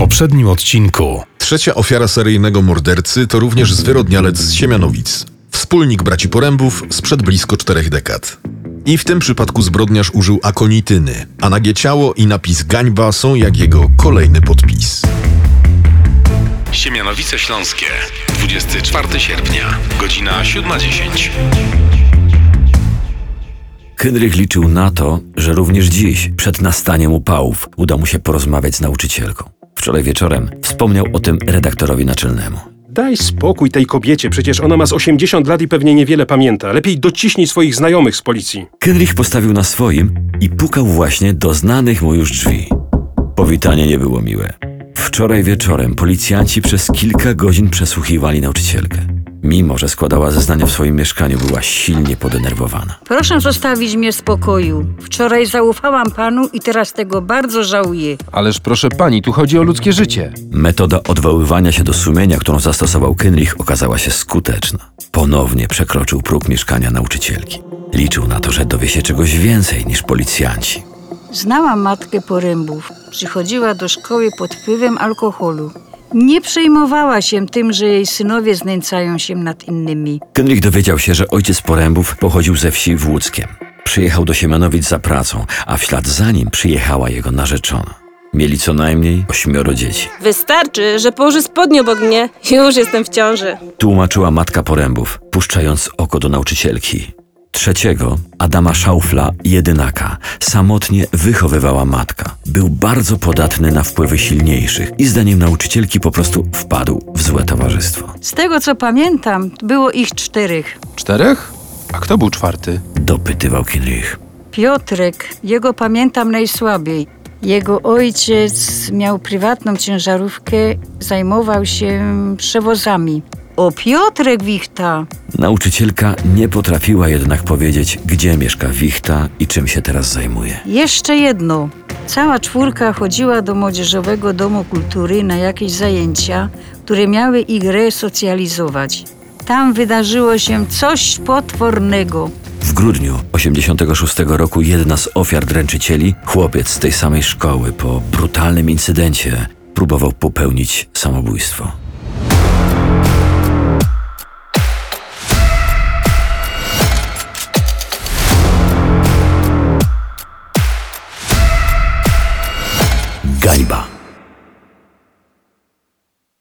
poprzednim odcinku. Trzecia ofiara seryjnego mordercy to również zwyrodnialec z Siemianowic. Wspólnik braci Porębów sprzed blisko czterech dekad. I w tym przypadku zbrodniarz użył akonityny, a nagie ciało i napis gańba są jak jego kolejny podpis. Siemianowice Śląskie, 24 sierpnia, godzina 7.10. Henryk liczył na to, że również dziś, przed nastaniem upałów, uda mu się porozmawiać z nauczycielką. Wczoraj wieczorem wspomniał o tym redaktorowi naczelnemu. Daj spokój tej kobiecie, przecież ona ma z 80 lat i pewnie niewiele pamięta. Lepiej dociśnij swoich znajomych z policji. Kenrich postawił na swoim i pukał właśnie do znanych mu już drzwi. Powitanie nie było miłe. Wczoraj wieczorem policjanci przez kilka godzin przesłuchiwali nauczycielkę. Mimo, że składała zeznania w swoim mieszkaniu, była silnie podenerwowana. Proszę zostawić mnie w spokoju. Wczoraj zaufałam panu i teraz tego bardzo żałuję. Ależ proszę pani, tu chodzi o ludzkie życie. Metoda odwoływania się do sumienia, którą zastosował Kenrich, okazała się skuteczna. Ponownie przekroczył próg mieszkania nauczycielki. Liczył na to, że dowie się czegoś więcej niż policjanci. Znałam matkę porębów. Przychodziła do szkoły pod wpływem alkoholu. Nie przejmowała się tym, że jej synowie znęcają się nad innymi. Kenrich dowiedział się, że ojciec Porębów pochodził ze wsi w Łódzkiem. Przyjechał do Siemianowic za pracą, a w ślad za nim przyjechała jego narzeczona. Mieli co najmniej ośmioro dzieci. Wystarczy, że położy spodnie obok mnie już jestem w ciąży. Tłumaczyła matka Porębów, puszczając oko do nauczycielki. Trzeciego, Adama Szaufla, jedynaka, samotnie wychowywała matka. Był bardzo podatny na wpływy silniejszych i zdaniem nauczycielki po prostu wpadł w złe towarzystwo. Z tego co pamiętam, było ich czterech. Czterech? A kto był czwarty? Dopytywał Kinrich. Piotrek, jego pamiętam najsłabiej. Jego ojciec miał prywatną ciężarówkę, zajmował się przewozami. O Piotrek Wichta! Nauczycielka nie potrafiła jednak powiedzieć, gdzie mieszka Wichta i czym się teraz zajmuje. Jeszcze jedno. Cała czwórka chodziła do Młodzieżowego Domu Kultury na jakieś zajęcia, które miały ich resocjalizować. Tam wydarzyło się coś potwornego. W grudniu 86 roku jedna z ofiar dręczycieli, chłopiec z tej samej szkoły, po brutalnym incydencie próbował popełnić samobójstwo. 干一把。